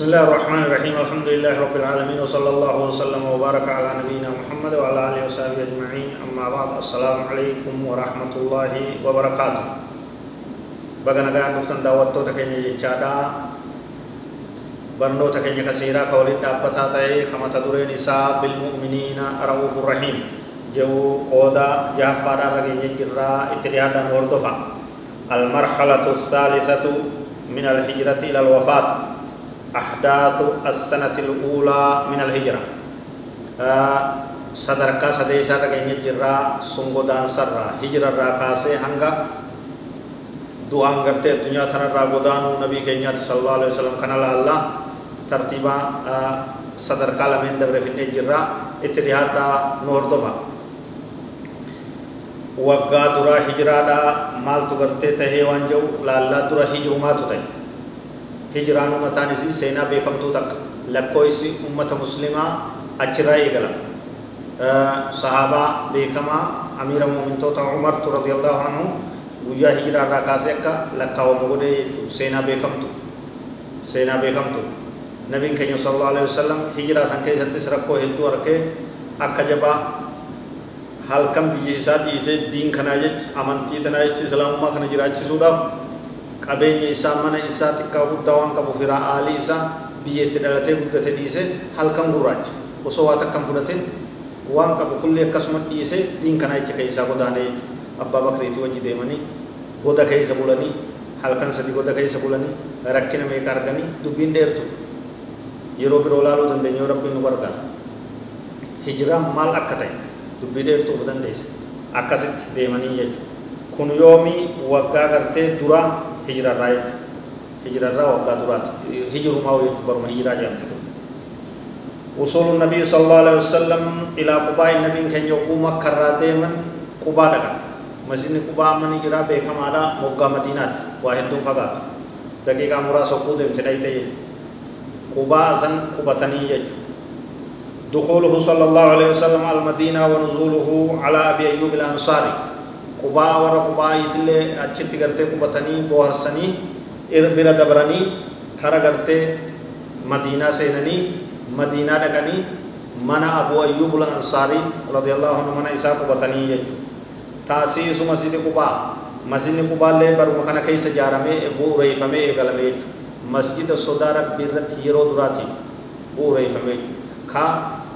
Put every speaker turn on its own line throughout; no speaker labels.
بسم الله الرحمن الرحيم. الحمد لله رب العالمين وصلى الله وسلم وبارك على نبينا محمد وعلى آله وصحبه أجمعين. أما بعد السلام عليكم ورحمة الله وبركاته. بغنا غان دفتن دعوتو تكني جچادا برنو تكني كثيرا كولد دابتا تاي كما تدرين نساء بالمؤمنين رؤوف الرحيم جو قودا جافارا رغي جرا اتريادا وردفا المرحلة الثالثة من الهجرة إلى الوفاه أحداث السنة الأولى من الهجرة. صدركا سديسا رغين جرا سنغدان سرا. هجرة راكاسي هنگا دوان غرتي الدنيا تنا راغدان نبي كينيات صلى الله عليه وسلم كان الله ترتيبا صدركا لمن دبر في جرا اتحاد نور دوبا. وغا درا هجرة دا مال تو غرتي تهي وانجو لالا درا هجرو ما تو تهي hijraan ummataan isii seenaa beekamtuu takka lakkoofsi ummata muslimaa achirraa eegala sahaabaa beekamaa amiira muumintoota umartu radiyallahu anhu guyyaa hijiraa irraa kaasee akka lakkaawamu godhee jechuudha seenaa beekamtu seenaa beekamtu nabiin keenya sallallahu alaihi wasallam hijiraa san keessattis rakkoo hedduu arkee akka jabaa halkan biyya isaa dhiisee diin kanaa jecha amantii tanaa jecha islaamummaa kana jiraachisuudhaaf qabeenya isaa mana isaa xiqqaa guddaa waan qabu firaa aalii isaa biyya itti dhalatee guddate dhiise halkan gurraacha osoo waa takkan fudhatin waan qabu kulli akkasuma dhiise diin kanaa jecha keessaa godaanee abbaa bakriitii wajji deemanii goda keessa bulanii halkan sadi goda keessa bulanii rakkina meeqa arganii dubbiin dheertu yeroo biroo laaluu dandeenya rabbiin nu gargaara hijiraan maal akka ta'e dubbii dheertu of dandeesse akkasitti deemanii jechuudha kun yoomii waggaa gartee duraa hijirarraa jechuudha hijirarraa waggaa duraati hijirumaa jechuudha baruma hijiraa jedhamte ture وصول النبي صلى الله عليه وسلم إلى قباء النبي كان يقوم مكة دائما قباء دقا مسجد قباء من جرا بكم على موقع مدينة واحد دون فقط دقيقة مرا سقود امتنايته قباء سن قبتني يجو دخوله صلى الله عليه وسلم على المدينة ونزوله على أبي أيوب الأنصاري qubaa warra qubaayitillee achitti gartee qubatanii boharsanii bira dabranii tara gartee madiinaa seenanii madiinaa dhaqanii mana abu ayyuub ansaarii radiyallahu anhu mana isaa qubatanii jechuudha taasiisu masjidi qubaa masjidni qubaallee baruma kana keessa ijaaramee bu'uureeffamee eegalame jechuudha masjida sodaa rabbii irratti yeroo duraatiif bu'uureeffamee jechuudha ka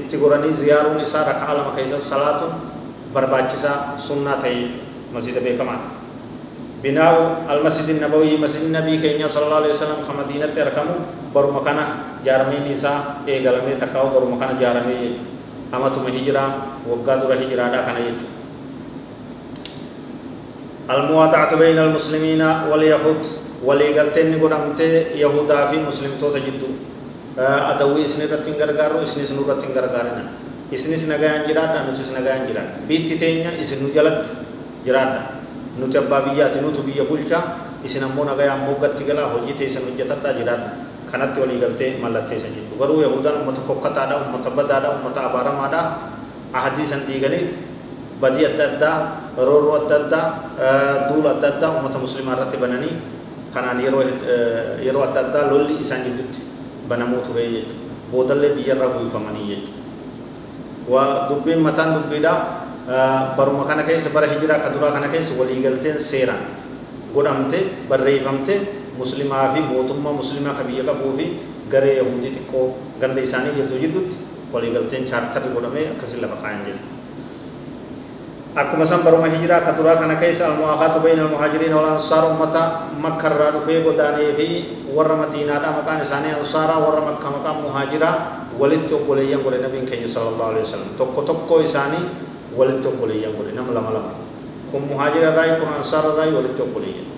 itti goranii ziyaaruun isaa raka'aa lama keessa salaatuun barbaachisaa sunnaa ta'e jechuudha مسجد بيكمان بناء المسجد النبوي مسجد النبي كينيا صلى الله عليه وسلم كمدينة تركمو برو مكانا جارمي نساء ايغالمي تكاو برو مكانا جارمي أما تم هجرة وقا دور هجرة دا كان يجو الموادعة بين المسلمين واليهود وليغلتين قدمت يهودا في مسلم تو تجدو. أدوي إسني رتين غرغارو إسني سنو رتين غرغارنا إسني سنغايان جرادا نوتي سنغايان جرادا بيتي تينيا إسنو جلت jiraadha nuti abbaa biyyaati nutu biyya bulchaa isin ammoo nagayaan moggatti galaa hojii teessan hojjetadhaa jiraadha kanatti walii galtee mallatteessan jechuudha garuu yahudaan ummata fokkataadha ummata badaadha ummata abaaramaadha ahadii san diiganiit badii adda addaa roorroo adda addaa duula adda addaa ummata muslimaa irratti bananii kanaan yeroo yeroo adda addaa lolli isaan gidduutti banamuu ture jechuudha boodallee biyyarraa guyyifamanii jechuudha waa dubbiin mataan dubbiidhaa baruma kana keessa bara hijiraa ka duraa kana keessa waliigalteen seeraan godhamte barreeffamte muslimaa fi mootummaa muslimaa ka biyya qabuu fi garee yahudii xiqqoo ganda isaanii jirtu jidduutti waliigalteen chaartarri godhamee akkasiin lafa kaayan jedhu akkuma san baruma hijiraa ka duraa kana keessa almu'aafaatu bayna almuhaajiriina wal ansaar ummata makka irraa dhufee godaanee fi warra madiinaadhaa maqaan isaanii ansaaraa warra makka maqaan muhaajiraa walitti obboleeyyan godhe nabiin keenya sallallahu alaihi wasallam tokko tokko isaanii walitti obboleeyyan godhe nama lama lama kun ansaara irraa walitti obboleeyyan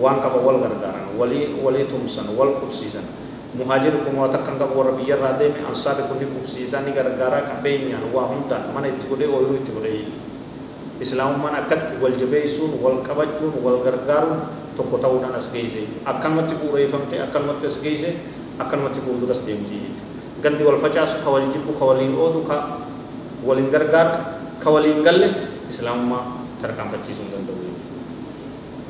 waan qaba wal gargaaran walii walii tumsan wal qubsiisan muhaajir kun waa takkan qabu warra biyyarraa deeme ansaari kun ni qubsiisaa ni gargaaraa kan beenyaan waa hundaan mana itti godhee ooyiruu itti godhee islaamummaan akkatti wal jabeessuun wal qabachuun wal gargaaruun tokko ta'uudhaan as geesse akkanumatti bu'uureeffamte akkanumatti as geesse akkanumatti fuulduras deemti gandi wal facaasu ka wal jibbu ka waliin oodu ka waliin gargaaru ka waliin galle islaamummaa tarkaanfachiisuu hin danda'u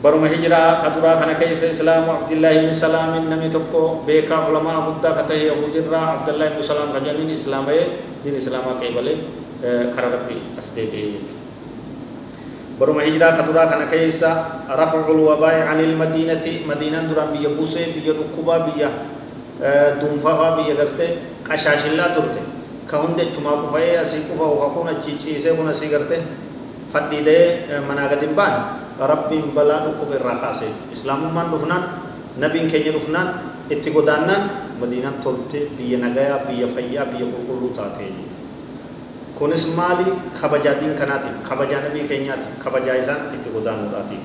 برما هجرة كدرا كان كيس إسلام عبد الله بن سلام نمي تكو بيكا علماء بودا كته يهود الرا عبد الله بن سلام كجانين إسلام دين إسلام كيبله كربي أسدبي برما هجرة كدرا كان كيس رفع الوباء عن المدينة مدينة درام بيا بوسه بيا ركوبا بيا دنفا بيا كشاش الله ترته كهونده چما كفايه اسي كفا وكونا چيچي سي كنا سي غرته فديده مناغدين بان rabbiin balaa dhukkuba irraa kaasee islaamummaan dhufnaan nabiin keenya dhufnaan itti godaannaan madiinaan tolte biyya nagayaa biyya fayyaa biyya qulqulluu taatee kunis maali kabajaa diin kanaatiif kabajaa nabii keenyaatiif kabajaa isaan itti godaanuudhaatiif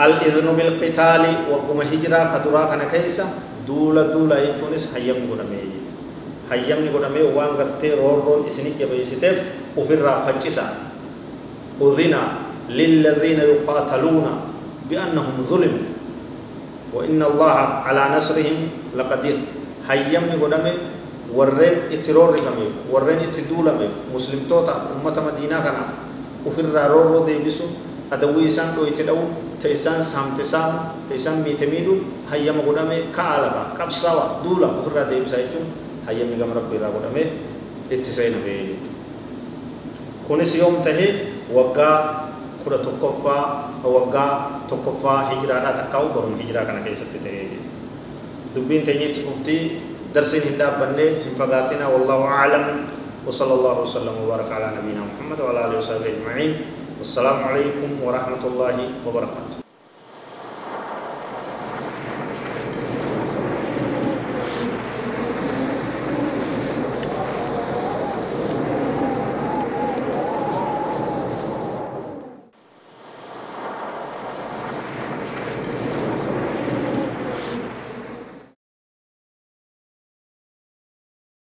al-idhnu bilqitaali wagguma hijiraa ka duraa kana keessa duula duula jechuunis hayyamni godhamee hayyamni godhamee waan gartee roorroon isinit jabeessiteef ofirraa faccisa udhina للذين يقاتلون بأنهم ظلموا وإن الله على نصرهم لقدير هيمني قدامي ورين اترور كمي ورين اتدولمي مسلم توتا أمة مدينة كنا وفر رورو ديبسو أدوي إسان دو اتدو تيسان سام تسام تيسان ميتميدو هيم قدامي كالبا كبساوا دولا وفر ديبسا يجون هيمني قم ربي را قدامي اتسين بي كونس يوم تهي وقا kudha tokkoffaa waggaa tokkoffaa hijiraadhaa takkaa'u baruun hijiraa kana keessatti ta'ee dubbiin teenyetti fuftii darsiin hin dhaabbanne hin fagaatina wallahu aclam وصلى الله وسلم وبارك على نبينا محمد وعلى اله وصحبه اجمعين والسلام عليكم ورحمه الله وبركاته